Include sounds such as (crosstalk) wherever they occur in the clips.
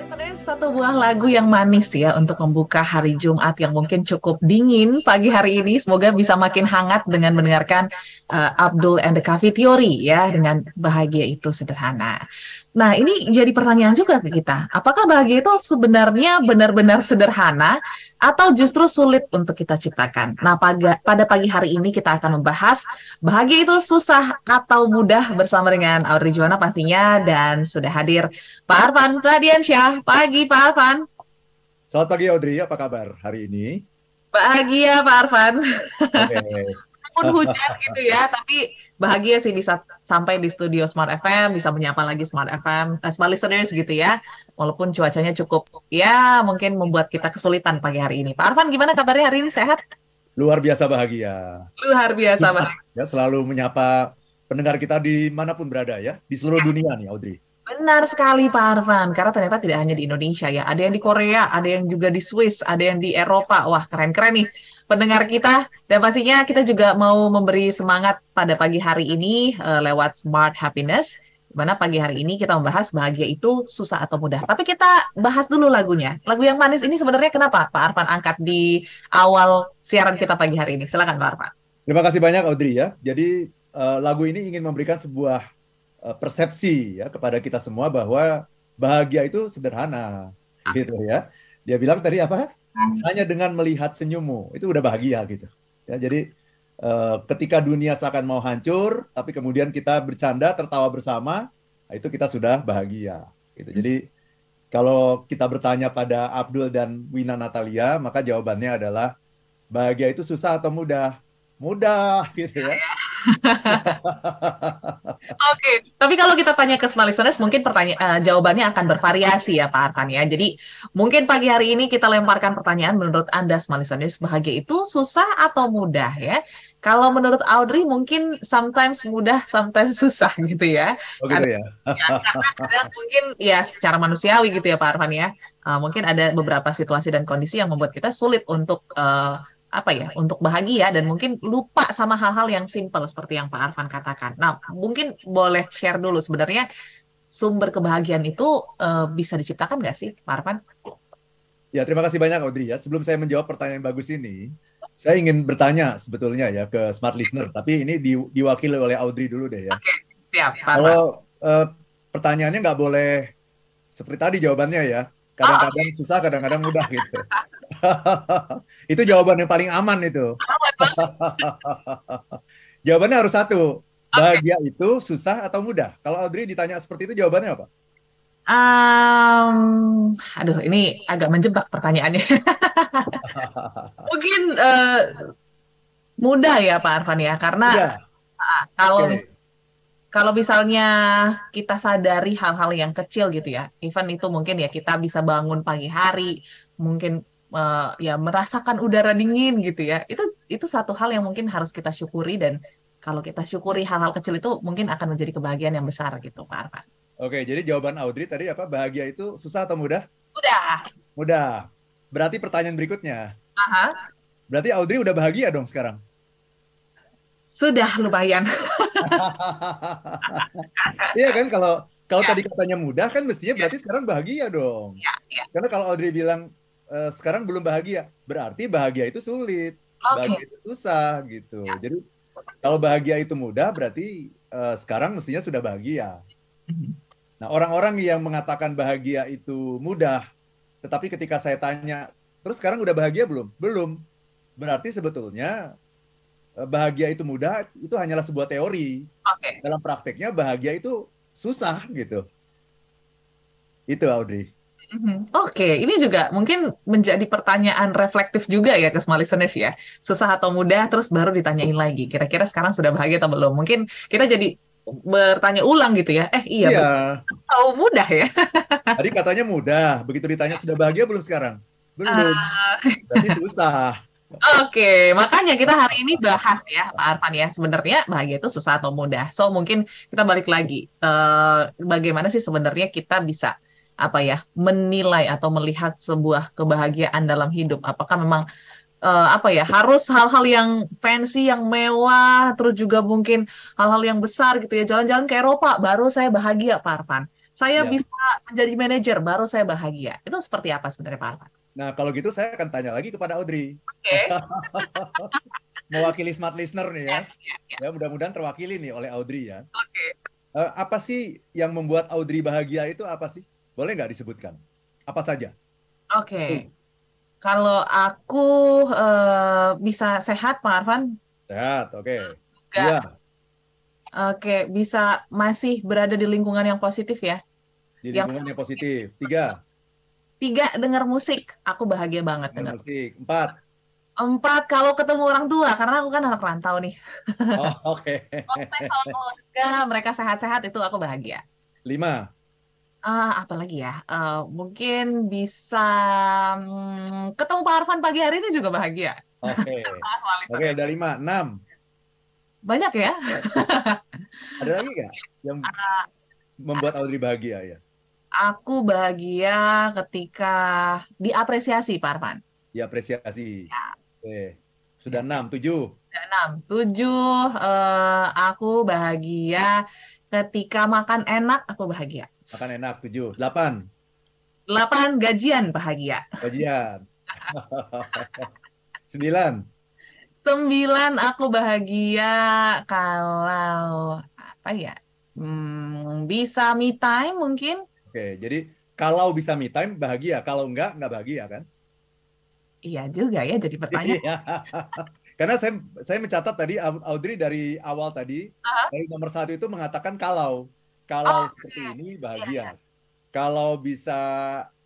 Listeners, satu buah lagu yang manis ya untuk membuka hari Jumat yang mungkin cukup dingin pagi hari ini. Semoga bisa makin hangat dengan mendengarkan uh, Abdul and the Coffee Theory ya dengan bahagia itu sederhana. Nah, ini jadi pertanyaan juga ke kita. Apakah bahagia itu sebenarnya benar-benar sederhana atau justru sulit untuk kita ciptakan? Nah, pada, pada pagi hari ini kita akan membahas bahagia itu susah atau mudah bersama dengan Audrey Juwana pastinya dan sudah hadir Pak Arfan Pradiansyah. Pagi Pak Arfan. Selamat pagi Audrey, apa kabar hari ini? Bahagia Pak Arfan. Okay. Walaupun hujan gitu ya, tapi bahagia sih bisa sampai di studio Smart FM, bisa menyapa lagi Smart FM, uh, Smart Listeners gitu ya. Walaupun cuacanya cukup, ya mungkin membuat kita kesulitan pagi hari ini. Pak Arfan, gimana kabarnya hari ini? Sehat? Luar biasa bahagia. Luar biasa bahagia. Ya, selalu menyapa pendengar kita di mana pun berada ya, di seluruh ya. dunia nih Audrey. Benar sekali Pak Arfan, karena ternyata tidak hanya di Indonesia ya, ada yang di Korea, ada yang juga di Swiss, ada yang di Eropa. Wah, keren-keren nih pendengar kita dan pastinya kita juga mau memberi semangat pada pagi hari ini uh, lewat Smart Happiness mana pagi hari ini kita membahas bahagia itu susah atau mudah. Tapi kita bahas dulu lagunya. Lagu yang manis ini sebenarnya kenapa Pak Arfan angkat di awal siaran kita pagi hari ini? Silakan Pak Arfan. Terima kasih banyak Audrey ya. Jadi uh, lagu ini ingin memberikan sebuah persepsi ya kepada kita semua bahwa bahagia itu sederhana ah. gitu ya. Dia bilang tadi apa? hanya dengan melihat senyummu itu udah bahagia gitu ya jadi uh, ketika dunia seakan mau hancur tapi kemudian kita bercanda tertawa bersama nah itu kita sudah bahagia gitu jadi kalau kita bertanya pada Abdul dan Wina Natalia maka jawabannya adalah bahagia itu susah atau mudah mudah (laughs) gitu ya. (laughs) Oke, okay. tapi kalau kita tanya ke smart listeners, mungkin pertanyaan uh, jawabannya akan bervariasi ya Pak Arkan ya. Jadi mungkin pagi hari ini kita lemparkan pertanyaan menurut Anda smart listeners, bahagia itu susah atau mudah ya? Kalau menurut Audrey mungkin sometimes mudah, sometimes susah (laughs) gitu ya. Oh gitu ya. ya karena mungkin ya secara manusiawi gitu ya Pak Arfan ya. Uh, mungkin ada beberapa situasi dan kondisi yang membuat kita sulit untuk uh, apa ya untuk bahagia dan mungkin lupa sama hal-hal yang simple seperti yang Pak Arfan katakan. Nah, mungkin boleh share dulu sebenarnya sumber kebahagiaan itu uh, bisa diciptakan nggak sih, Pak Arfan? Ya, terima kasih banyak Audrey ya. Sebelum saya menjawab pertanyaan bagus ini, saya ingin bertanya sebetulnya ya ke smart listener, tapi ini di, diwakili oleh Audrey dulu deh ya. Oke, siap. Pak Kalau uh, pertanyaannya nggak boleh seperti tadi jawabannya ya. Kadang-kadang oh, okay. susah, kadang-kadang mudah gitu. (laughs) itu jawaban yang paling aman itu. (laughs) Jawabannya harus satu. Bahagia okay. itu susah atau mudah? Kalau Audrey ditanya seperti itu jawabannya apa? Um, aduh, ini agak menjebak pertanyaannya. (laughs) Mungkin uh, mudah ya Pak Arfan ya, karena uh, kalau okay. mis kalau misalnya kita sadari hal-hal yang kecil gitu ya, even itu mungkin ya kita bisa bangun pagi hari, mungkin uh, ya merasakan udara dingin gitu ya itu itu satu hal yang mungkin harus kita syukuri dan kalau kita syukuri hal-hal kecil itu mungkin akan menjadi kebahagiaan yang besar gitu Pak Arfan. Oke, jadi jawaban Audrey tadi apa? Bahagia itu susah atau mudah? Mudah. Mudah. Berarti pertanyaan berikutnya. Aha. Berarti Audrey udah bahagia dong sekarang? Sudah lumayan. (laughs) iya kan kalau kalau ya. tadi katanya mudah kan mestinya berarti ya. sekarang bahagia dong. Ya, ya. Karena kalau Audrey bilang uh, sekarang belum bahagia, berarti bahagia itu sulit, okay. bahagia itu susah gitu. Ya. Jadi kalau bahagia itu mudah, berarti uh, sekarang mestinya sudah bahagia. Mhm. Nah orang-orang yang mengatakan bahagia itu mudah, tetapi ketika saya tanya, terus sekarang udah bahagia belum? Belum. Berarti sebetulnya eh, bahagia itu mudah itu hanyalah sebuah teori. Okay. Dalam prakteknya bahagia itu susah gitu. Itu Audrey. Mhm. Oke, okay. ini juga mungkin menjadi pertanyaan reflektif juga ya ke small listeners ya. Susah atau mudah, terus baru ditanyain lagi. Kira-kira sekarang sudah bahagia atau belum? Mungkin kita jadi bertanya ulang gitu ya. Eh iya, iya. atau mudah ya? (laughs) Tadi katanya mudah, begitu ditanya sudah bahagia belum sekarang? Belum. Uh... Berarti susah. Oke, okay, makanya kita hari ini bahas ya Pak Arfan ya. Sebenarnya bahagia itu susah atau mudah. So mungkin kita balik lagi. Uh, bagaimana sih sebenarnya kita bisa apa ya menilai atau melihat sebuah kebahagiaan dalam hidup apakah memang uh, apa ya harus hal-hal yang fancy yang mewah terus juga mungkin hal-hal yang besar gitu ya jalan-jalan ke Eropa baru saya bahagia Pak Arfan Saya Ya. bisa menjadi manajer, baru saya bahagia. Itu seperti apa sebenarnya Pak Arfan? Nah, kalau gitu saya akan tanya lagi kepada Audrey. Oke. (laughs) Mewakili smart listener nih ya. Yes, ya, ya. Ya, mudah-mudahan terwakili nih oleh Audrey ya. Oke. Eh, apa sih yang membuat Audrey bahagia itu apa sih? Boleh nggak disebutkan? Apa saja? Oke. Kalau aku eh, bisa sehat, Pak Arfan, Sehat, oke. Juga. Iya, oke, bisa masih berada di lingkungan yang positif ya. di lingkungan yang positif. Tiga, Tiga, dengar musik. Aku bahagia banget dengar. musik. Empat, Empat, kalau ketemu orang tua, karena aku kan anak rantau nih. oh, oke. (laughs) Sama keluarga, mereka sehat-sehat, itu aku bahagia. Lima, Ah, apa lagi ya? Eh, mungkin bisa hmm, ketemu Pak Arfan pagi hari ini juga bahagia. oke. (laughs) Oke, ada lima. Enam, Banyak ya? ada lagi nggak yang (laughs) membuat Audrey bahagia ya? Aku bahagia ketika diapresiasi, Pak Arfan. Diapresiasi. Ya. Oke. Sudah enam, tujuh. Enam, tujuh, eh, aku bahagia ketika makan enak, aku bahagia. Makan enak, tujuh. Delapan, Delapan, gajian bahagia. gajian. (laughs) Sembilan, Sembilan, aku bahagia kalau apa ya? Hmm, bisa me time mungkin? oke. Jadi kalau bisa me time bahagia, kalau enggak enggak bahagia kan? Iya juga ya, jadi pertanyaan. Iya. (laughs) Karena saya saya mencatat tadi Au- Audrey dari awal tadi Aha. dari nomor satu itu mengatakan kalau kalau Oh, seperti iya. ini bahagia, kalau bisa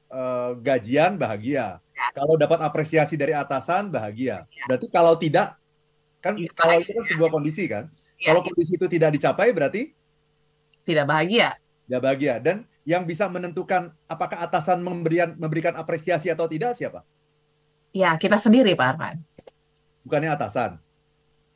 eh, gajian bahagia, Yes. kalau dapat apresiasi dari atasan bahagia. Iya. Berarti kalau tidak kan Iya. kalau itu kan sebuah kondisi kan. Iya, Kalau kondisi itu tidak dicapai berarti tidak bahagia. tidak bahagia dan yang bisa menentukan apakah atasan memberikan memberikan apresiasi atau tidak siapa? Ya, kita sendiri, Pak Arfan. Bukannya atasan.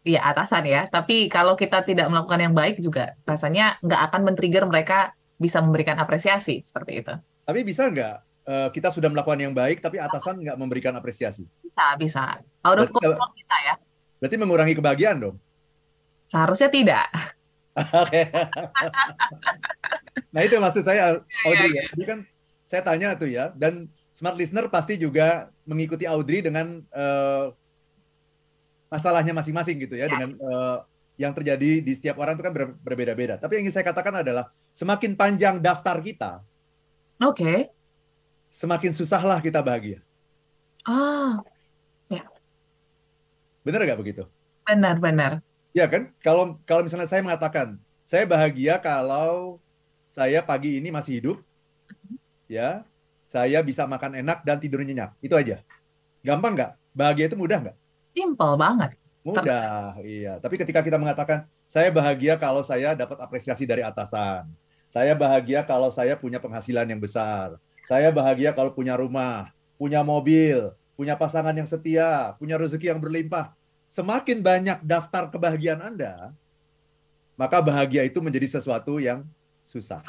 Iya, atasan ya. Tapi kalau kita tidak melakukan yang baik juga, rasanya nggak akan men-trigger mereka bisa memberikan apresiasi seperti itu. Tapi bisa nggak eh, kita sudah melakukan yang baik tapi atasan nggak memberikan apresiasi? Bisa, bisa. Out of Berarti kalau- control kita ya. Berarti mengurangi kebahagiaan dong. Seharusnya tidak. (laughs) Oke. nah itu maksud saya Audrey Iya, ya. Jadi kan saya tanya tuh ya dan smart listener pasti juga mengikuti Audrey dengan eh, masalahnya masing-masing gitu ya Yes. dengan eh, yang terjadi di setiap orang itu kan ber- berbeda-beda. Tapi yang ingin saya katakan adalah semakin panjang daftar kita, Oke. semakin susahlah kita bahagia. Ah, Benar nggak begitu? benar-benar. Ya kan? Kalau kalau misalnya saya mengatakan saya bahagia kalau saya pagi ini masih hidup, ya, saya bisa makan enak dan tidur nyenyak. Itu aja. Gampang nggak? Bahagia itu mudah nggak? Simple banget. Mudah, iya. Tapi ketika kita mengatakan saya bahagia kalau saya dapat apresiasi dari atasan, saya bahagia kalau saya punya penghasilan yang besar, saya bahagia kalau punya rumah, punya mobil, punya pasangan yang setia, punya rezeki yang berlimpah. Semakin banyak daftar kebahagiaan Anda, maka bahagia itu menjadi sesuatu yang susah.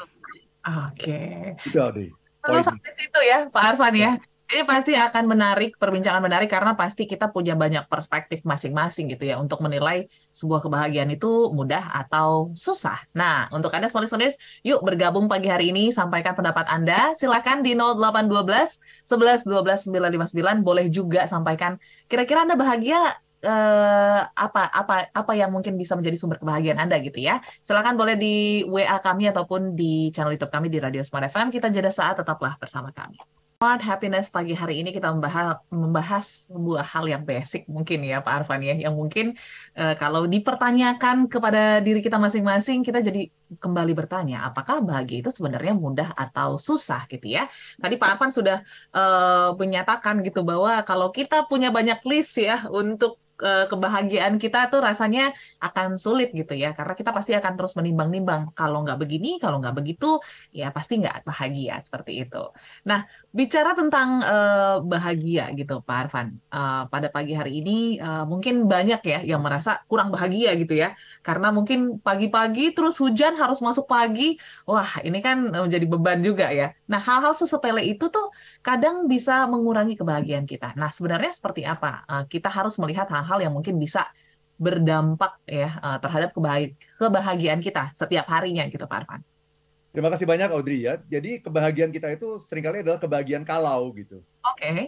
Oke. Itu Audrey. Terus sampai situ ya, Pak Arfan ya. Ini pasti akan menarik, perbincangan menarik karena pasti kita punya banyak perspektif masing-masing gitu ya untuk menilai sebuah kebahagiaan itu mudah atau susah. Nah, untuk Anda semua listeners, yuk bergabung pagi hari ini, sampaikan pendapat Anda. Silakan di 0812 11 12 959 boleh juga sampaikan kira-kira Anda bahagia eh, apa apa apa yang mungkin bisa menjadi sumber kebahagiaan Anda gitu ya. Silakan boleh di WA kami ataupun di channel YouTube kami di Radio Smart FM. Kita jeda saat tetaplah bersama kami. Smart Happiness pagi hari ini kita membahas membahas sebuah hal yang basic mungkin ya Pak Arfan ya yang mungkin eh, kalau dipertanyakan kepada diri kita masing-masing kita jadi kembali bertanya apakah bahagia itu sebenarnya mudah atau susah gitu ya. Tadi Pak Arfan sudah eh, menyatakan gitu bahwa kalau kita punya banyak list ya untuk eh, kebahagiaan kita tuh rasanya akan sulit gitu ya karena kita pasti akan terus menimbang-nimbang kalau nggak begini kalau nggak begitu ya pasti nggak bahagia seperti itu. Nah bicara tentang eh, bahagia gitu Pak Arfan eh, pada pagi hari ini eh, mungkin banyak ya yang merasa kurang bahagia gitu ya karena mungkin pagi-pagi terus hujan harus masuk pagi wah ini kan menjadi beban juga ya. Nah hal-hal sesepele itu tuh kadang bisa mengurangi kebahagiaan kita. Nah sebenarnya seperti apa? Eh, kita harus melihat hal-hal yang mungkin bisa berdampak ya eh, terhadap kebahagiaan kita setiap harinya gitu Pak Arfan. Terima kasih banyak Audrey ya. Jadi kebahagiaan kita itu sering kali adalah kebahagiaan kalau gitu. Oke. Okay.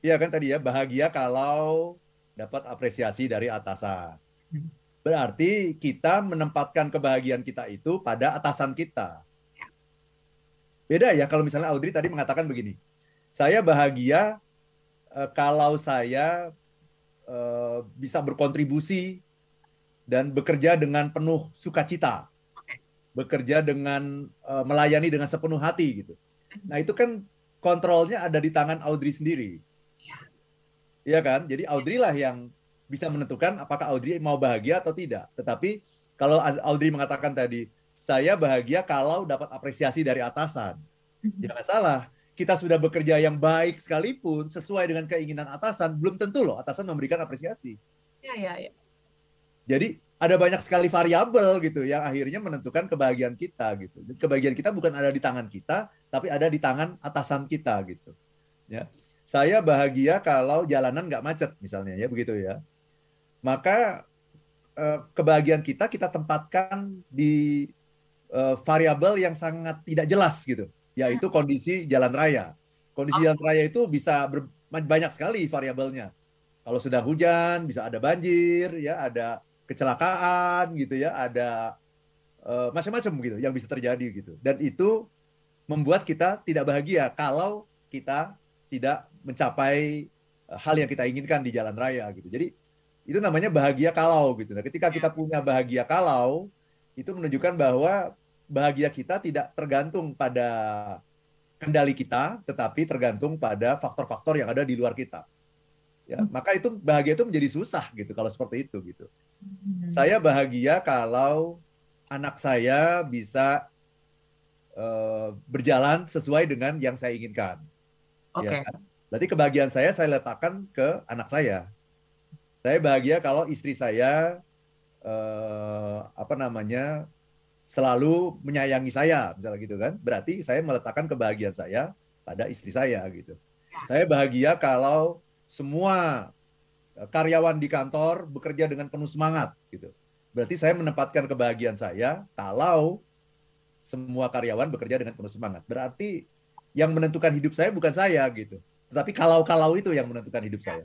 Iya kan tadi ya, bahagia kalau dapat apresiasi dari atasan. Hmm. Berarti kita menempatkan kebahagiaan kita itu pada atasan kita. Beda ya kalau misalnya Audrey tadi mengatakan begini. Saya bahagia uh, kalau saya uh, bisa berkontribusi dan bekerja dengan penuh sukacita bekerja dengan uh, melayani dengan sepenuh hati gitu. Nah itu kan kontrolnya ada di tangan Audrey sendiri. Iya ya kan? Jadi Audrey lah yang bisa menentukan apakah Audrey mau bahagia atau tidak. Tetapi kalau Audrey mengatakan tadi, saya bahagia kalau dapat apresiasi dari atasan. Mhm. Jangan salah, kita sudah bekerja yang baik sekalipun sesuai dengan keinginan atasan, belum tentu loh atasan memberikan apresiasi. Iya, iya, iya. Jadi ada banyak sekali variabel gitu yang akhirnya menentukan kebahagiaan kita gitu. Kebahagiaan kita bukan ada di tangan kita, tapi ada di tangan atasan kita gitu. Ya, saya bahagia kalau jalanan nggak macet misalnya ya begitu ya. Maka eh, kebahagiaan kita kita tempatkan di eh, variabel yang sangat tidak jelas gitu, yaitu kondisi jalan raya. Kondisi jalan raya itu bisa ber, banyak sekali variabelnya. Kalau sudah hujan bisa ada banjir, ya ada kecelakaan gitu ya, ada uh, macam-macam gitu yang bisa terjadi gitu. Dan itu membuat kita tidak bahagia kalau kita tidak mencapai eh, hal yang kita inginkan di jalan raya gitu. Jadi itu namanya bahagia kalau gitu. Nah, ketika kita punya bahagia kalau itu menunjukkan bahwa bahagia kita tidak tergantung pada kendali kita, tetapi tergantung pada faktor-faktor yang ada di luar kita. Ya, hmm. maka itu bahagia itu menjadi susah gitu kalau seperti itu gitu. Hmm. Saya bahagia kalau anak saya bisa uh, berjalan sesuai dengan yang saya inginkan. Okay. Ya? Berarti kebahagiaan saya saya letakkan ke anak saya. Saya bahagia kalau istri saya uh, apa namanya selalu menyayangi saya, misalnya gitu kan. Berarti saya meletakkan kebahagiaan saya pada istri saya gitu. Saya bahagia kalau semua karyawan di kantor bekerja dengan penuh semangat gitu. Berarti saya menempatkan kebahagiaan saya kalau semua karyawan bekerja dengan penuh semangat. Berarti yang menentukan hidup saya bukan saya gitu. Tetapi kalau-kalau itu yang menentukan hidup saya.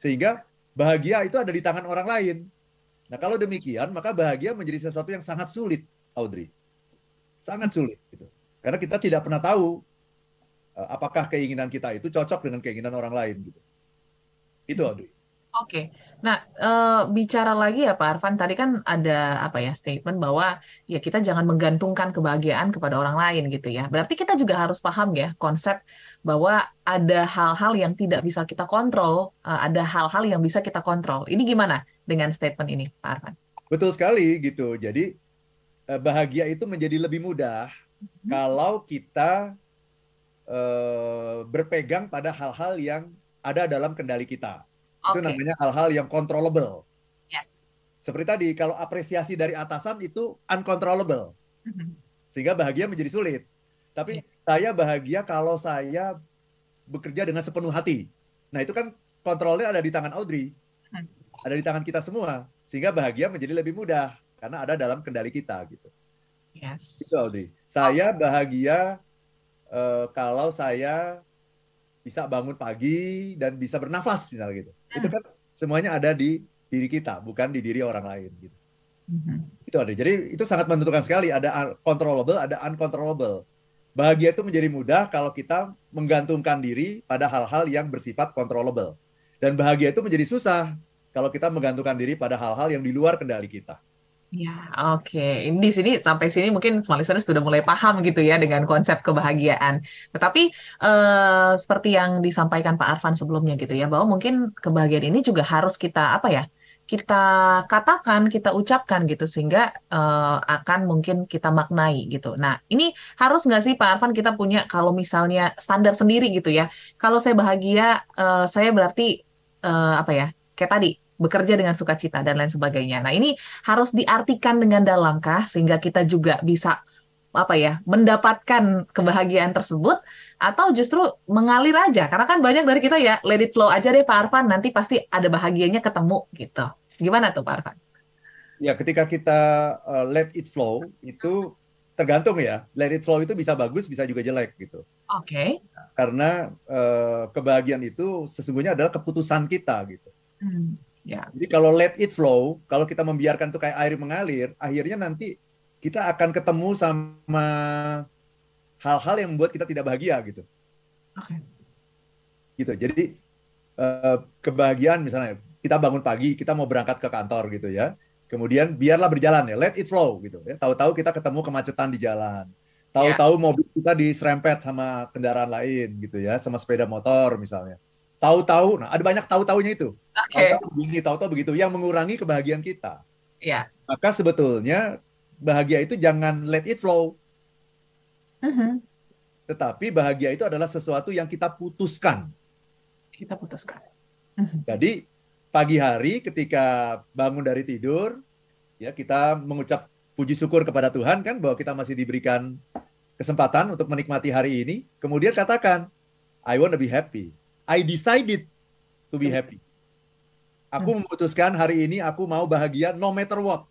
Sehingga bahagia itu ada di tangan orang lain. Nah, kalau demikian, maka bahagia menjadi sesuatu yang sangat sulit, Audrey. Sangat sulit gitu. Karena kita tidak pernah tahu eh, apakah keinginan kita itu cocok dengan keinginan orang lain gitu. Itu Audrey. Oke. Nah, eee, bicara lagi ya Pak Arfan, tadi kan ada apa ya, statement bahwa ya kita jangan menggantungkan kebahagiaan kepada orang lain gitu ya. Berarti kita juga harus paham ya konsep bahwa ada hal-hal yang tidak bisa kita kontrol, ada hal-hal yang bisa kita kontrol. Ini gimana dengan statement ini Pak Arfan? Betul sekali gitu. Jadi, bahagia itu menjadi lebih mudah hmm. kalau kita, eee, berpegang pada hal-hal yang ada dalam kendali kita. Okay. Itu namanya hal-hal yang controllable. Yes. Seperti tadi, kalau apresiasi dari atasan itu uncontrollable. Mm-hmm. Sehingga bahagia menjadi sulit. Tapi yeah. saya bahagia kalau saya bekerja dengan sepenuh hati. Nah, itu kan kontrolnya ada di tangan Audrey. Hmm. Ada di tangan kita semua. Sehingga bahagia menjadi lebih mudah karena ada dalam kendali kita gitu. Yes. Itu Audrey. Saya bahagia uh, kalau saya bisa bangun pagi dan bisa bernafas misalnya gitu. Hmm. Itu kan semuanya ada di diri kita, bukan di diri orang lain gitu. Hmm. Itu ada. Jadi itu sangat menentukan sekali ada controllable, ada uncontrollable. Bahagia itu menjadi mudah kalau kita menggantungkan diri pada hal-hal yang bersifat controllable. Dan bahagia itu menjadi susah kalau kita menggantungkan diri pada hal-hal yang di luar kendali kita. Ya, oke. Ini di sini sampai sini mungkin semua sudah mulai paham gitu ya dengan konsep kebahagiaan. Tetapi eh, seperti yang disampaikan Pak Arfan sebelumnya gitu ya, bahwa mungkin kebahagiaan ini juga harus kita apa ya? Kita katakan, kita ucapkan gitu sehingga eh, akan mungkin kita maknai gitu. Nah, ini harus nggak sih Pak Arfan kita punya kalau misalnya standar sendiri gitu ya. Kalau saya bahagia, eh, saya berarti eh, apa ya? Kayak tadi bekerja dengan sukacita dan lain sebagainya. Nah, ini harus diartikan dengan dalamkah sehingga kita juga bisa apa ya, mendapatkan kebahagiaan tersebut atau justru mengalir aja. Karena kan banyak dari kita ya let it flow aja deh Pak Arfan, nanti pasti ada bahagianya ketemu gitu. Gimana tuh Pak Arfan? Ya, ketika kita uh, let it flow itu tergantung ya. Let it flow itu bisa bagus, bisa juga jelek gitu. Oke. Okay. Karena uh, kebahagiaan itu sesungguhnya adalah keputusan kita gitu. Hmm, ya. Jadi kalau let it flow, kalau kita membiarkan itu kayak air mengalir, akhirnya nanti kita akan ketemu sama hal-hal yang membuat kita tidak bahagia gitu. Oke. Okay. Gitu. Jadi uh, kebahagiaan misalnya kita bangun pagi, kita mau berangkat ke kantor gitu ya Kemudian biarlah berjalan ya, let it flow gitu ya. Tahu-tahu kita ketemu kemacetan di jalan. Tahu-tahu yeah. mobil kita diserempet sama kendaraan lain gitu ya, sama sepeda motor misalnya. Tahu-tahu, nah ada banyak tahu-tahunya itu. Okay. Tahu-tahu begini, tahu-tahu begitu, yang mengurangi kebahagiaan kita. Yeah. Maka sebetulnya bahagia itu jangan let it flow. Uh-huh. Tetapi bahagia itu adalah sesuatu yang kita putuskan. Kita putuskan. Uh-huh. Jadi pagi hari ketika bangun dari tidur, ya kita mengucap puji syukur kepada Tuhan kan bahwa kita masih diberikan kesempatan untuk menikmati hari ini. Kemudian katakan, I want to be happy. I decided to be happy. Aku hmm. memutuskan hari ini aku mau bahagia no matter what.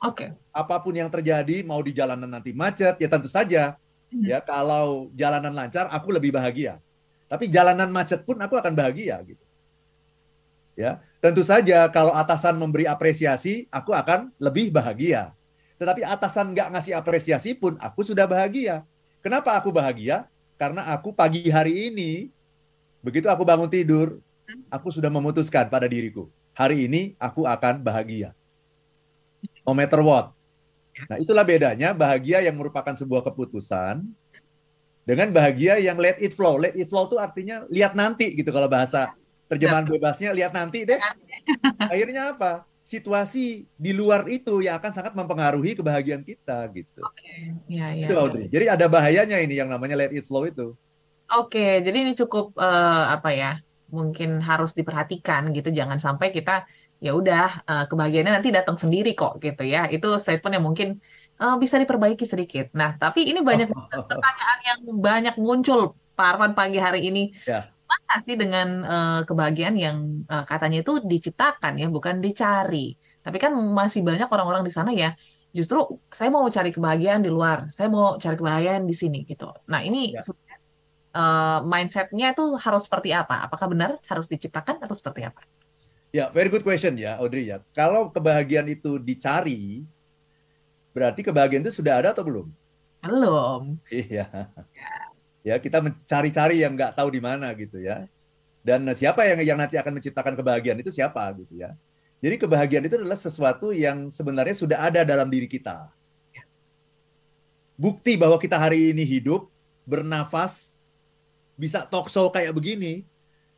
Oke. Okay. Apa pun yang terjadi, mau di jalanan nanti macet, ya tentu saja. Hmm. Ya kalau jalanan lancar, aku lebih bahagia. Tapi jalanan macet pun aku akan bahagia gitu. Ya, tentu saja kalau atasan memberi apresiasi, aku akan lebih bahagia. Tetapi atasan nggak ngasih apresiasi pun aku sudah bahagia. Kenapa aku bahagia? Karena aku pagi hari ini, begitu aku bangun tidur, aku sudah memutuskan pada diriku, hari ini aku akan bahagia. No matter what. Nah itulah bedanya bahagia yang merupakan sebuah keputusan dengan bahagia yang let it flow. Let it flow itu artinya lihat nanti gitu kalau bahasa terjemahan ya. bebasnya lihat nanti deh. Akhirnya apa? Situasi di luar itu yang akan sangat mempengaruhi kebahagiaan kita gitu. Oke, okay. ya, ya. Itu Audrey. Jadi ada bahayanya ini yang namanya let it flow itu. Oke, okay. jadi ini cukup uh, apa ya? Mungkin harus diperhatikan gitu. Jangan sampai kita ya udah uh, kebahagiaannya nanti datang sendiri kok gitu ya. Itu statement yang mungkin uh, bisa diperbaiki sedikit. Nah, tapi ini banyak (laughs) pertanyaan yang banyak muncul Pak Arfan pagi hari ini. Ya mana sih dengan uh, kebahagiaan yang uh, katanya itu diciptakan ya, bukan dicari. Tapi kan masih banyak orang-orang di sana ya, justru saya mau cari kebahagiaan di luar, saya mau cari kebahagiaan di sini gitu. Nah ini ya. Uh, mindsetnya itu harus seperti apa? Apakah benar harus diciptakan atau seperti apa? Ya, very good question ya, Audrey ya. Kalau kebahagiaan itu dicari, berarti kebahagiaan itu sudah ada atau belum? Belum. Iya. Ya ya kita mencari-cari yang nggak tahu di mana gitu ya dan siapa yang yang nanti akan menciptakan kebahagiaan itu siapa gitu ya jadi kebahagiaan itu adalah sesuatu yang sebenarnya sudah ada dalam diri kita bukti bahwa kita hari ini hidup bernafas bisa talk show kayak begini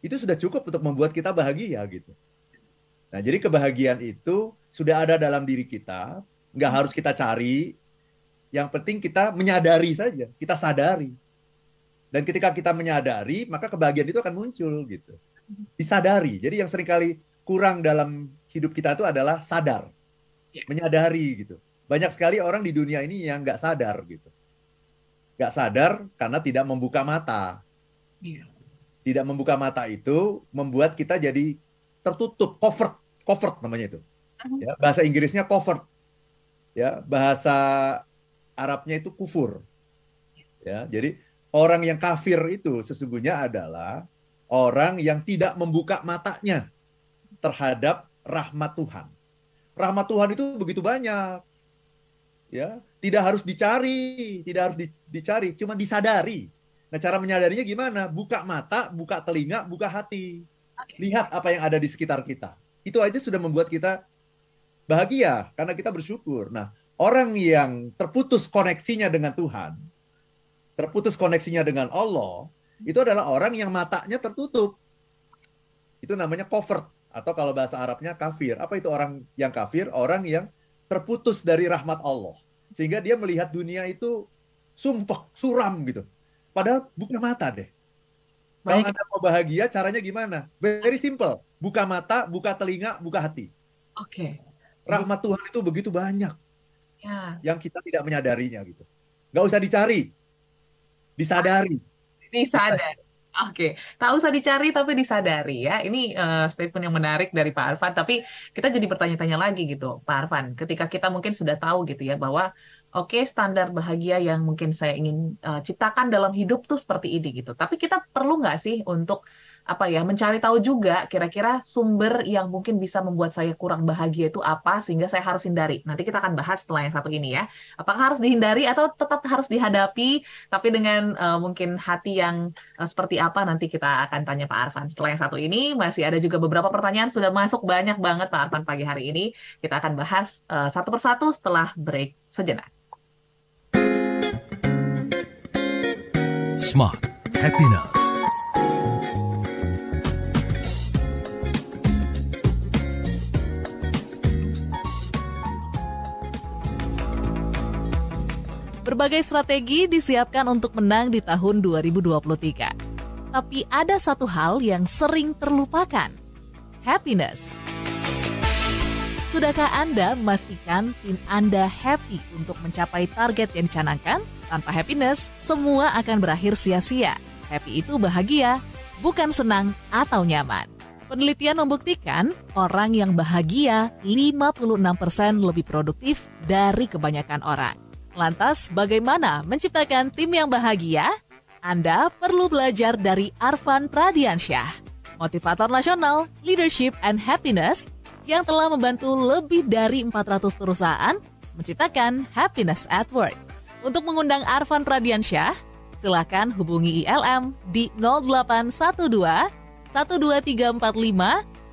itu sudah cukup untuk membuat kita bahagia gitu nah jadi kebahagiaan itu sudah ada dalam diri kita nggak harus kita cari yang penting kita menyadari saja kita sadari dan ketika kita menyadari, maka kebahagiaan itu akan muncul gitu. Disadari. Jadi yang sering kali kurang dalam hidup kita itu adalah sadar. Ya. Menyadari gitu. Banyak sekali orang di dunia ini yang nggak sadar gitu. Nggak sadar karena tidak membuka mata. Ya. Tidak membuka mata itu membuat kita jadi tertutup, covert, covert namanya itu. Uh-huh. Ya, bahasa Inggrisnya covert. Ya, bahasa Arabnya itu kufur. Ya, jadi orang yang kafir itu sesungguhnya adalah orang yang tidak membuka matanya terhadap rahmat Tuhan. Rahmat Tuhan itu begitu banyak. Ya, tidak harus dicari, tidak harus di, dicari, cuma disadari. Nah, cara menyadarinya gimana? Buka mata, buka telinga, buka hati. Lihat apa yang ada di sekitar kita. Itu aja sudah membuat kita bahagia karena kita bersyukur. Nah, orang yang terputus koneksinya dengan Tuhan, terputus koneksinya dengan Allah, itu adalah orang yang matanya tertutup. Itu namanya covert atau kalau bahasa Arabnya kafir. Apa itu orang yang kafir? Orang yang terputus dari rahmat Allah. Sehingga dia melihat dunia itu sumpek, suram gitu. Padahal buka mata deh. Kalau Anda mau bahagia, caranya gimana? Very simple. Buka mata, buka telinga, buka hati. Oke. Okay. Rahmat Tuhan itu begitu banyak. Ya. Yang kita tidak menyadarinya gitu. Gak usah dicari disadari. Disadari. Oke, okay. tak usah dicari tapi disadari ya. Ini uh, statement yang menarik dari Pak Arfan. Tapi kita jadi bertanya-tanya lagi gitu, Pak Arfan. Ketika kita mungkin sudah tahu gitu ya bahwa oke okay, standar bahagia yang mungkin saya ingin uh, ciptakan dalam hidup tuh seperti ini gitu. Tapi kita perlu nggak sih untuk apa ya mencari tahu juga kira-kira sumber yang mungkin bisa membuat saya kurang bahagia itu apa sehingga saya harus hindari. Nanti kita akan bahas setelah yang satu ini ya. Apakah harus dihindari atau tetap harus dihadapi tapi dengan uh, mungkin hati yang uh, seperti apa nanti kita akan tanya Pak Arfan. Setelah yang satu ini masih ada juga beberapa pertanyaan sudah masuk banyak banget Pak Arfan pagi hari ini. Kita akan bahas uh, satu persatu setelah break sejenak. Smart Happiness Berbagai strategi disiapkan untuk menang di tahun 2023. Tapi ada satu hal yang sering terlupakan, happiness. Sudahkah Anda memastikan tim Anda happy untuk mencapai target yang dicanangkan? Tanpa happiness, semua akan berakhir sia-sia. Happy itu bahagia, bukan senang atau nyaman. Penelitian membuktikan orang yang bahagia 56% lebih produktif dari kebanyakan orang. Lantas, bagaimana menciptakan tim yang bahagia? Anda perlu belajar dari Arvan Pradiansyah, motivator nasional Leadership and Happiness yang telah membantu lebih dari 400 perusahaan menciptakan happiness at work. Untuk mengundang Arvan Pradiansyah, silakan hubungi ILM di 0812 12345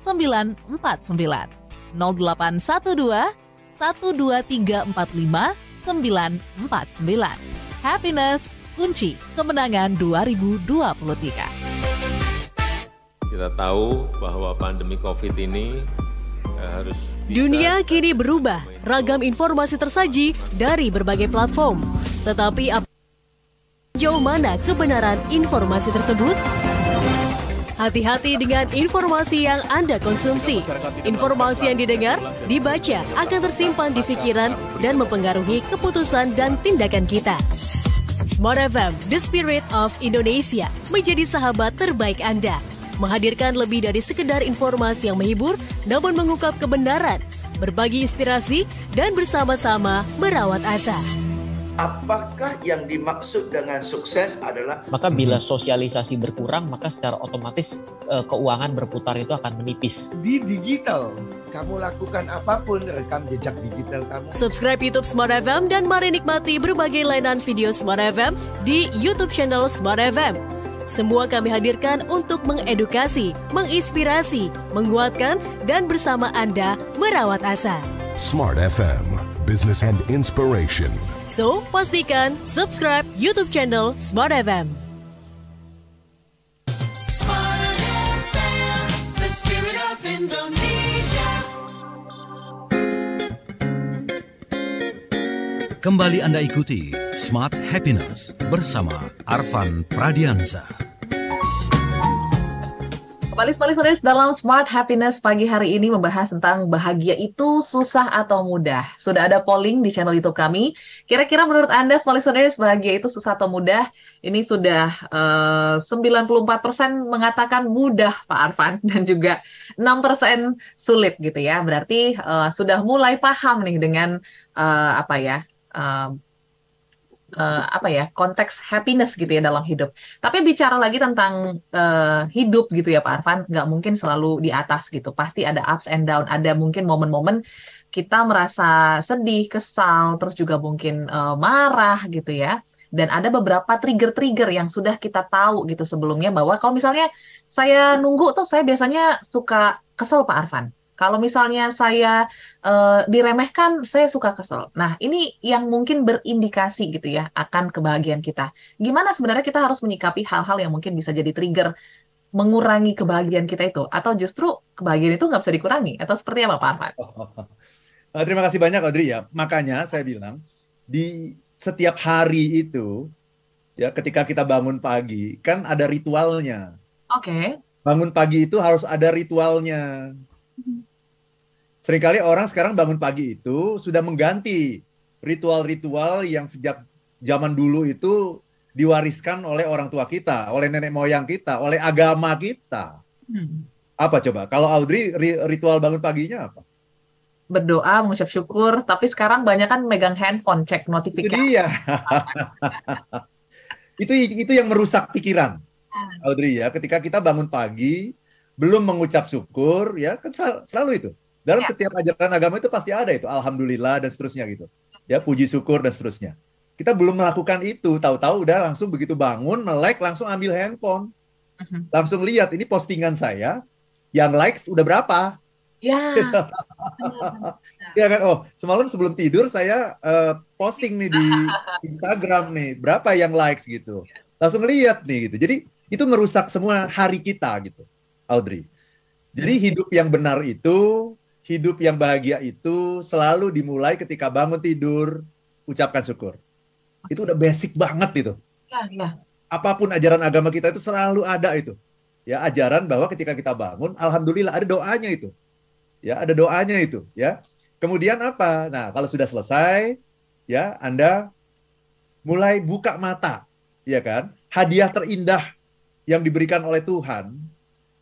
949 0812 12345 949. Happiness, kunci kemenangan 2023. Kita tahu bahwa pandemi COVID ini Dunia kini berubah, ragam informasi tersaji dari berbagai platform. Tetapi jauh mana kebenaran informasi tersebut? Hati-hati dengan informasi yang Anda konsumsi. Informasi yang didengar, dibaca akan tersimpan di pikiran dan mempengaruhi keputusan dan tindakan kita. Smart FM, The Spirit of Indonesia, menjadi sahabat terbaik Anda. Menghadirkan lebih dari sekedar informasi yang menghibur, namun mengungkap kebenaran, berbagi inspirasi, dan bersama-sama merawat asa. Apakah yang dimaksud dengan sukses adalah maka bila sosialisasi berkurang maka secara otomatis e, keuangan berputar itu akan menipis. Di digital kamu lakukan apa pun rekam jejak digital kamu. Subscribe YouTube Smart FM dan mari nikmati berbagai layanan video Smart FM di YouTube channel Smart FM semua kami hadirkan untuk mengedukasi, menginspirasi, menguatkan, dan bersama Anda merawat asa. Smart FM, Business and Inspiration. So, pastikan subscribe YouTube channel Smart FM. Kembali Anda ikuti Smart Happiness bersama Arvan Pradiansa. Kembali sekali dalam Smart Happiness pagi hari ini membahas tentang bahagia itu susah atau mudah. Sudah ada polling di channel YouTube kami. Kira-kira menurut Anda Smart Listeners bahagia itu susah atau mudah? Ini sudah eh, uh, 94% mengatakan mudah Pak Arfan (laughs) dan juga 6% sulit gitu ya. Berarti uh, sudah mulai paham nih dengan uh, apa ya? Uh, uh, apa ya konteks happiness gitu ya dalam hidup. Tapi bicara lagi tentang uh, hidup gitu ya Pak Arfan, nggak mungkin selalu di atas gitu. Pasti ada ups and down. Ada mungkin momen-momen kita merasa sedih, kesal, terus juga mungkin uh, marah gitu ya. Dan ada beberapa trigger-trigger yang sudah kita tahu gitu sebelumnya bahwa kalau misalnya saya nunggu tuh saya biasanya suka kesel Pak Arfan kalau misalnya saya uh, diremehkan, saya suka kesel. Nah, ini yang mungkin berindikasi gitu ya akan kebahagiaan kita. Gimana sebenarnya kita harus menyikapi hal-hal yang mungkin bisa jadi trigger mengurangi kebahagiaan kita itu, atau justru kebahagiaan itu nggak bisa dikurangi, atau seperti apa Pak Arfan? Uh, terima kasih banyak Audrey ya. Makanya saya bilang di setiap hari itu ya ketika kita bangun pagi kan ada ritualnya. Oke. Okay. Bangun pagi itu harus ada ritualnya. Hmm. Seringkali orang sekarang bangun pagi itu sudah mengganti ritual-ritual yang sejak zaman dulu itu diwariskan oleh orang tua kita, oleh nenek moyang kita, oleh agama kita. Hmm. Apa coba? Kalau Audrey ritual bangun paginya apa? berdoa, mengucap syukur, tapi sekarang banyak kan megang handphone, cek Itu notifikasi. dia. (laughs) itu itu yang merusak pikiran. Ah. Audrey ya, ketika kita bangun pagi belum mengucap syukur ya kan sel- selalu itu. Dalam Ya. setiap ajaran agama itu pasti ada itu alhamdulillah dan seterusnya gitu. Ya, puji syukur dan seterusnya. Kita belum melakukan itu, tahu-tahu udah langsung begitu bangun, melek langsung ambil handphone. Mhm. Langsung lihat ini postingan saya yang likes udah berapa? Ya, (laughs) Ya kan, oh semalam sebelum tidur saya eh, posting nih di (laughs) Instagram nih, berapa yang likes gitu. Langsung lihat nih gitu. Jadi itu merusak semua hari kita gitu, Audrey. Jadi hidup yang benar itu, hidup yang bahagia itu selalu dimulai ketika bangun tidur, ucapkan syukur. Itu udah basic banget itu. ya, ya. Apa pun ajaran agama kita itu selalu ada itu. Ya, ajaran bahwa ketika kita bangun, alhamdulillah ada doanya itu. Ya, ada doanya itu, ya. Kemudian apa? Nah, kalau sudah selesai, ya, Anda mulai buka mata, ya kan? Hadiah terindah yang diberikan oleh Tuhan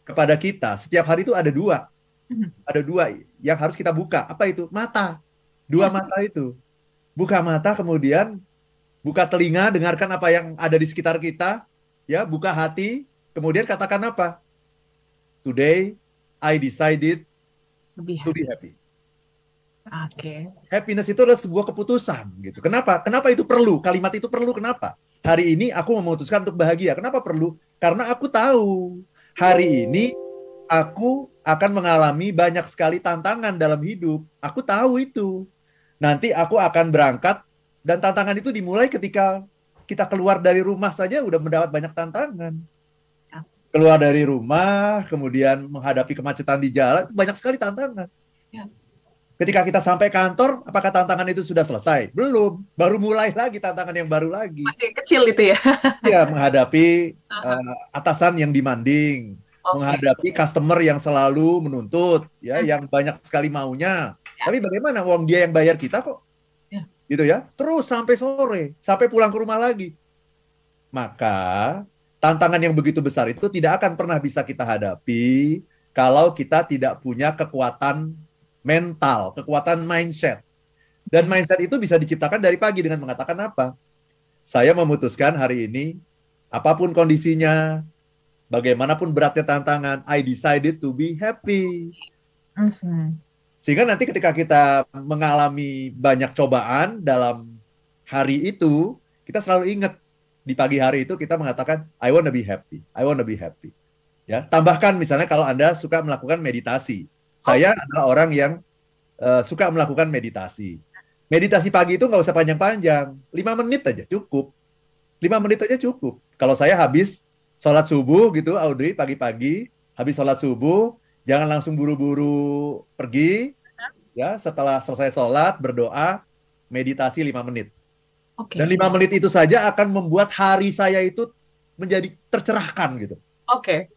kepada kita setiap hari itu ada dua. Mhm. Ada dua yang harus kita buka. Apa itu? Mata. Dua mata itu. Buka mata kemudian buka telinga, dengarkan apa yang ada di sekitar kita, ya, buka hati, kemudian katakan apa? Today I decided to be happy. Oke. Happiness itu adalah sebuah keputusan gitu. Kenapa? Kenapa itu perlu? Kalimat itu perlu kenapa? Hari ini aku memutuskan untuk bahagia. Kenapa perlu? Karena aku tahu hari ini aku akan mengalami banyak sekali tantangan dalam hidup. Aku tahu itu. Nanti aku akan berangkat dan tantangan itu dimulai ketika kita keluar dari rumah saja udah mendapat banyak tantangan. Keluar dari rumah, kemudian menghadapi kemacetan di jalan, banyak sekali tantangan. Ya. Ketika kita sampai kantor, apakah tantangan itu sudah selesai? Belum, baru mulai lagi tantangan yang baru lagi. Masih kecil itu ya. Ya, menghadapi (laughs) eh, atasan yang demanding, Oke. menghadapi customer yang selalu menuntut, ya, Hmm. yang banyak sekali maunya. Ya. Tapi bagaimana? Uang dia yang bayar kita kok, Ya. gitu ya. Terus sampai sore, sampai pulang ke rumah lagi. Maka tantangan yang begitu besar itu tidak akan pernah bisa kita hadapi kalau kita tidak punya kekuatan mental, kekuatan mindset. Dan mindset itu bisa diciptakan dari pagi dengan mengatakan apa? Saya memutuskan hari ini, apa pun kondisinya, bagaimanapun beratnya tantangan, I decided to be happy. Mhm. Sehingga nanti ketika kita mengalami banyak cobaan dalam hari itu, kita selalu ingat di pagi hari itu kita mengatakan I wanna be happy. I wanna be happy. Ya, tambahkan misalnya kalau Anda suka melakukan meditasi. Saya adalah orang yang eh, suka melakukan meditasi. Meditasi pagi itu nggak usah panjang-panjang, lima menit aja cukup. Lima menit aja cukup. Kalau saya habis sholat subuh gitu, Audrey pagi-pagi, habis sholat subuh, jangan langsung buru-buru pergi. Ya, setelah selesai sholat berdoa, meditasi lima menit. Oke. Dan lima menit itu saja akan membuat hari saya itu menjadi tercerahkan gitu. Oke.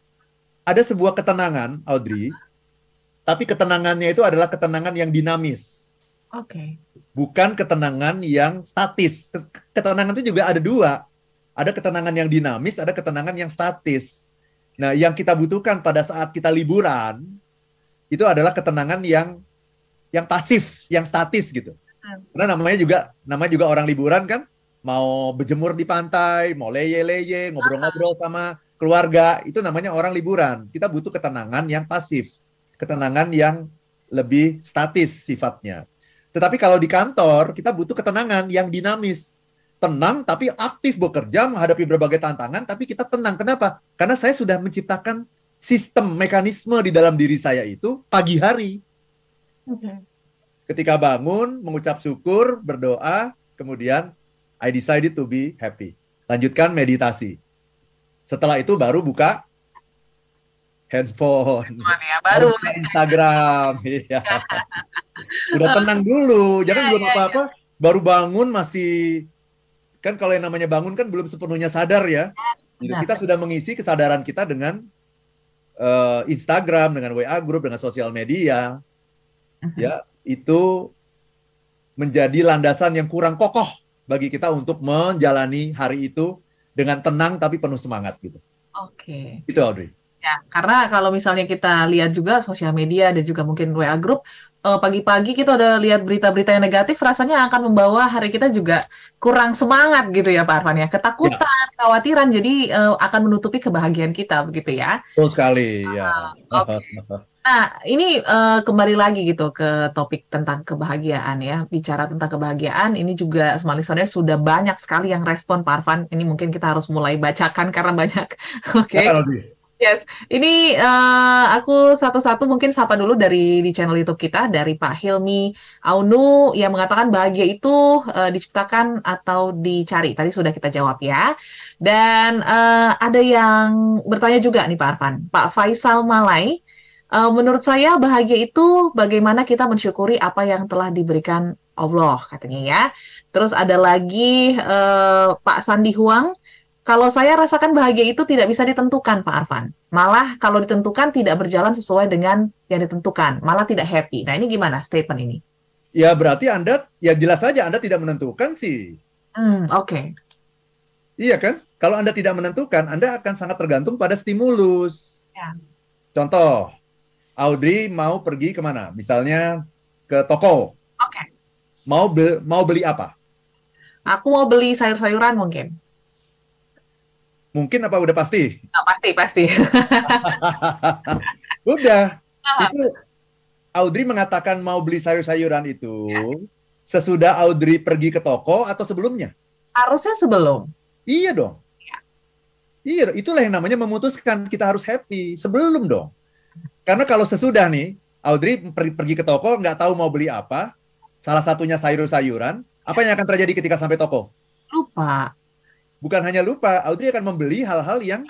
Ada sebuah ketenangan, Audrey, tapi ketenangannya itu adalah ketenangan yang dinamis, Oke. bukan ketenangan yang statis. Ke- Ketenangan itu juga ada dua. Ada ketenangan yang dinamis, ada ketenangan yang statis. Nah, yang kita butuhkan pada saat kita liburan itu adalah ketenangan yang yang pasif, yang statis gitu. Hmm. Karena namanya juga namanya juga orang liburan kan, mau berjemur di pantai, mau leye-leye, ngobrol-ngobrol sama keluarga, itu namanya orang liburan. Kita butuh ketenangan yang pasif, ketenangan yang lebih statis sifatnya. Tetapi kalau di kantor, kita butuh ketenangan yang dinamis. Tenang tapi aktif bekerja menghadapi berbagai tantangan, tapi kita tenang. Kenapa? Karena saya sudah menciptakan sistem mekanisme di dalam diri saya itu pagi hari. Oke. Ketika bangun, mengucap syukur, berdoa, kemudian I decided to be happy. Lanjutkan meditasi. Setelah itu baru buka handphone. Ya, baru. buka Instagram. (laughs) Iya. (laughs) Udah tenang dulu, jangan Ya, belum ya, apa-apa, baru bangun masih kan kalau yang namanya bangun kan belum sepenuhnya sadar ya. Gitu. Benar. Kita sudah mengisi kesadaran kita dengan eh, Instagram, dengan WA group, dengan sosial media. Mhm. Ya, itu menjadi landasan yang kurang kokoh bagi kita untuk menjalani hari itu dengan tenang tapi penuh semangat gitu. Oke. Itu Audrey. Ya, karena kalau misalnya kita lihat juga sosial media dan juga mungkin WA group, uh, pagi-pagi kita udah lihat berita-berita yang negatif, rasanya akan membawa hari kita juga kurang semangat gitu ya Pak Arfan ya. Ketakutan, ya. khawatiran, jadi uh, akan menutupi kebahagiaan kita begitu ya. Betul sekali, ya. Uh, okay. Nah, ini uh, kembali lagi gitu ke topik tentang kebahagiaan ya. Bicara tentang kebahagiaan, ini juga semua listener sudah banyak sekali yang respon Pak Arfan. Ini mungkin kita harus mulai bacakan karena banyak. (laughs) Oke. Okay. Yes, ini uh, aku satu-satu mungkin sapa dulu dari di channel YouTube kita dari Pak Hilmi Aunu yang mengatakan bahagia itu uh, diciptakan atau dicari. Tadi sudah kita jawab ya. Dan uh, ada yang bertanya juga nih Pak Arfan, Pak Faisal Malai. Uh, menurut saya bahagia itu bagaimana kita mensyukuri apa yang telah diberikan Allah katanya ya. Terus ada lagi uh, Pak Sandi Huang kalau saya rasakan bahagia itu tidak bisa ditentukan, Pak Arfan. Malah kalau ditentukan tidak berjalan sesuai dengan yang ditentukan, malah tidak happy. Nah ini gimana statement ini? Ya berarti Anda, ya jelas saja Anda tidak menentukan sih. Hmm, oke. Okay. Iya kan? Kalau Anda tidak menentukan, Anda akan sangat tergantung pada stimulus. Ya. Contoh, Audrey mau pergi ke mana? Misalnya ke toko. Oke. Okay. Mau, be mau beli apa? Aku mau beli sayur-sayuran mungkin. Mungkin apa udah pasti? Oh, (laughs) pasti, pasti. (laughs) udah. Itu Audrey mengatakan mau beli sayur-sayuran itu ya. sesudah Audrey pergi ke toko atau sebelumnya? Harusnya sebelum. Iya dong. Ya. Iya, itulah yang namanya memutuskan kita harus happy sebelum dong. Karena kalau sesudah nih, Audrey pergi, pergi ke toko nggak tahu mau beli apa, salah satunya sayur-sayuran, apa yang akan terjadi ketika sampai toko? Lupa bukan hanya lupa, Audrey akan membeli hal-hal yang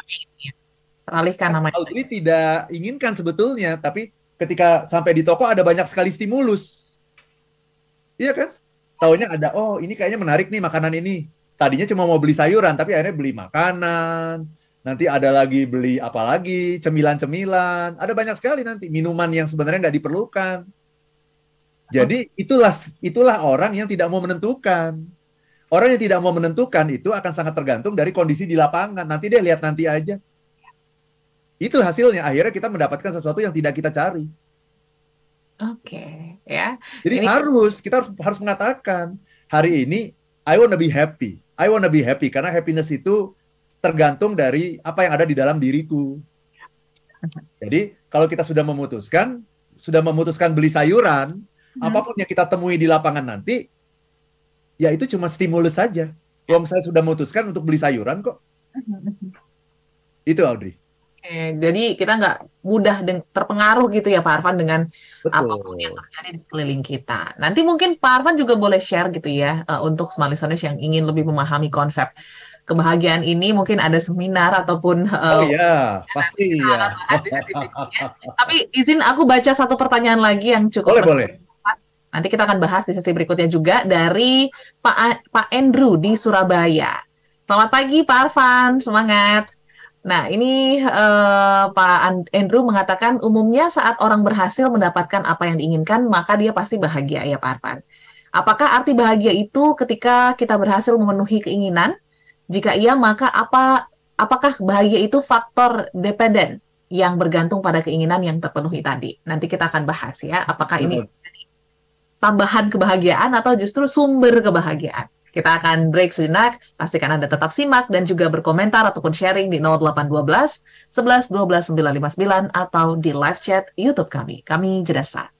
teralihkan namanya. Audrey tidak inginkan sebetulnya, tapi ketika sampai di toko ada banyak sekali stimulus. Iya kan? Taunya ada, oh ini kayaknya menarik nih makanan ini. Tadinya cuma mau beli sayuran, tapi akhirnya beli makanan. Nanti ada lagi beli apa lagi, cemilan-cemilan. Ada banyak sekali nanti minuman yang sebenarnya nggak diperlukan. Jadi itulah itulah orang yang tidak mau menentukan. Orang yang tidak mau menentukan itu akan sangat tergantung dari kondisi di lapangan. Nanti dia lihat nanti aja. Itu hasilnya. Akhirnya kita mendapatkan sesuatu yang tidak kita cari. Oke, okay, ya. Jadi ini... harus kita harus harus mengatakan hari ini I wanna be happy. I wanna be happy karena happiness itu tergantung dari apa yang ada di dalam diriku. Jadi kalau kita sudah memutuskan, sudah memutuskan beli sayuran, hmm. apa pun yang kita temui di lapangan nanti, ya itu cuma stimulus saja. Wong saya sudah memutuskan untuk beli sayuran kok. itu Audrey. Oke, jadi kita nggak mudah terpengaruh gitu ya Pak Arfan dengan Betul. apa pun yang terjadi di sekeliling kita. Nanti mungkin Pak Arfan juga boleh share gitu ya uh, untuk smart listeners yang ingin lebih memahami konsep kebahagiaan ini mungkin ada seminar ataupun uh, oh iya pasti ya. (laughs) Tapi izin aku baca satu pertanyaan lagi yang cukup boleh boleh Nanti kita akan bahas di sesi berikutnya juga dari Pak Pak Andrew di Surabaya. Selamat pagi Pak Arfan, semangat. Nah, ini uh, Pak Andrew mengatakan umumnya saat orang berhasil mendapatkan apa yang diinginkan, maka dia pasti bahagia ya Pak Arfan. Apakah arti bahagia itu ketika kita berhasil memenuhi keinginan? Jika iya, maka apa apakah bahagia itu faktor dependen yang bergantung pada keinginan yang terpenuhi tadi? Nanti kita akan bahas ya, apakah ini tambahan kebahagiaan atau justru sumber kebahagiaan. Kita akan break sejenak, pastikan Anda tetap simak dan juga berkomentar ataupun sharing di 0812 11 12 959 atau di live chat YouTube kami. Kami jeda.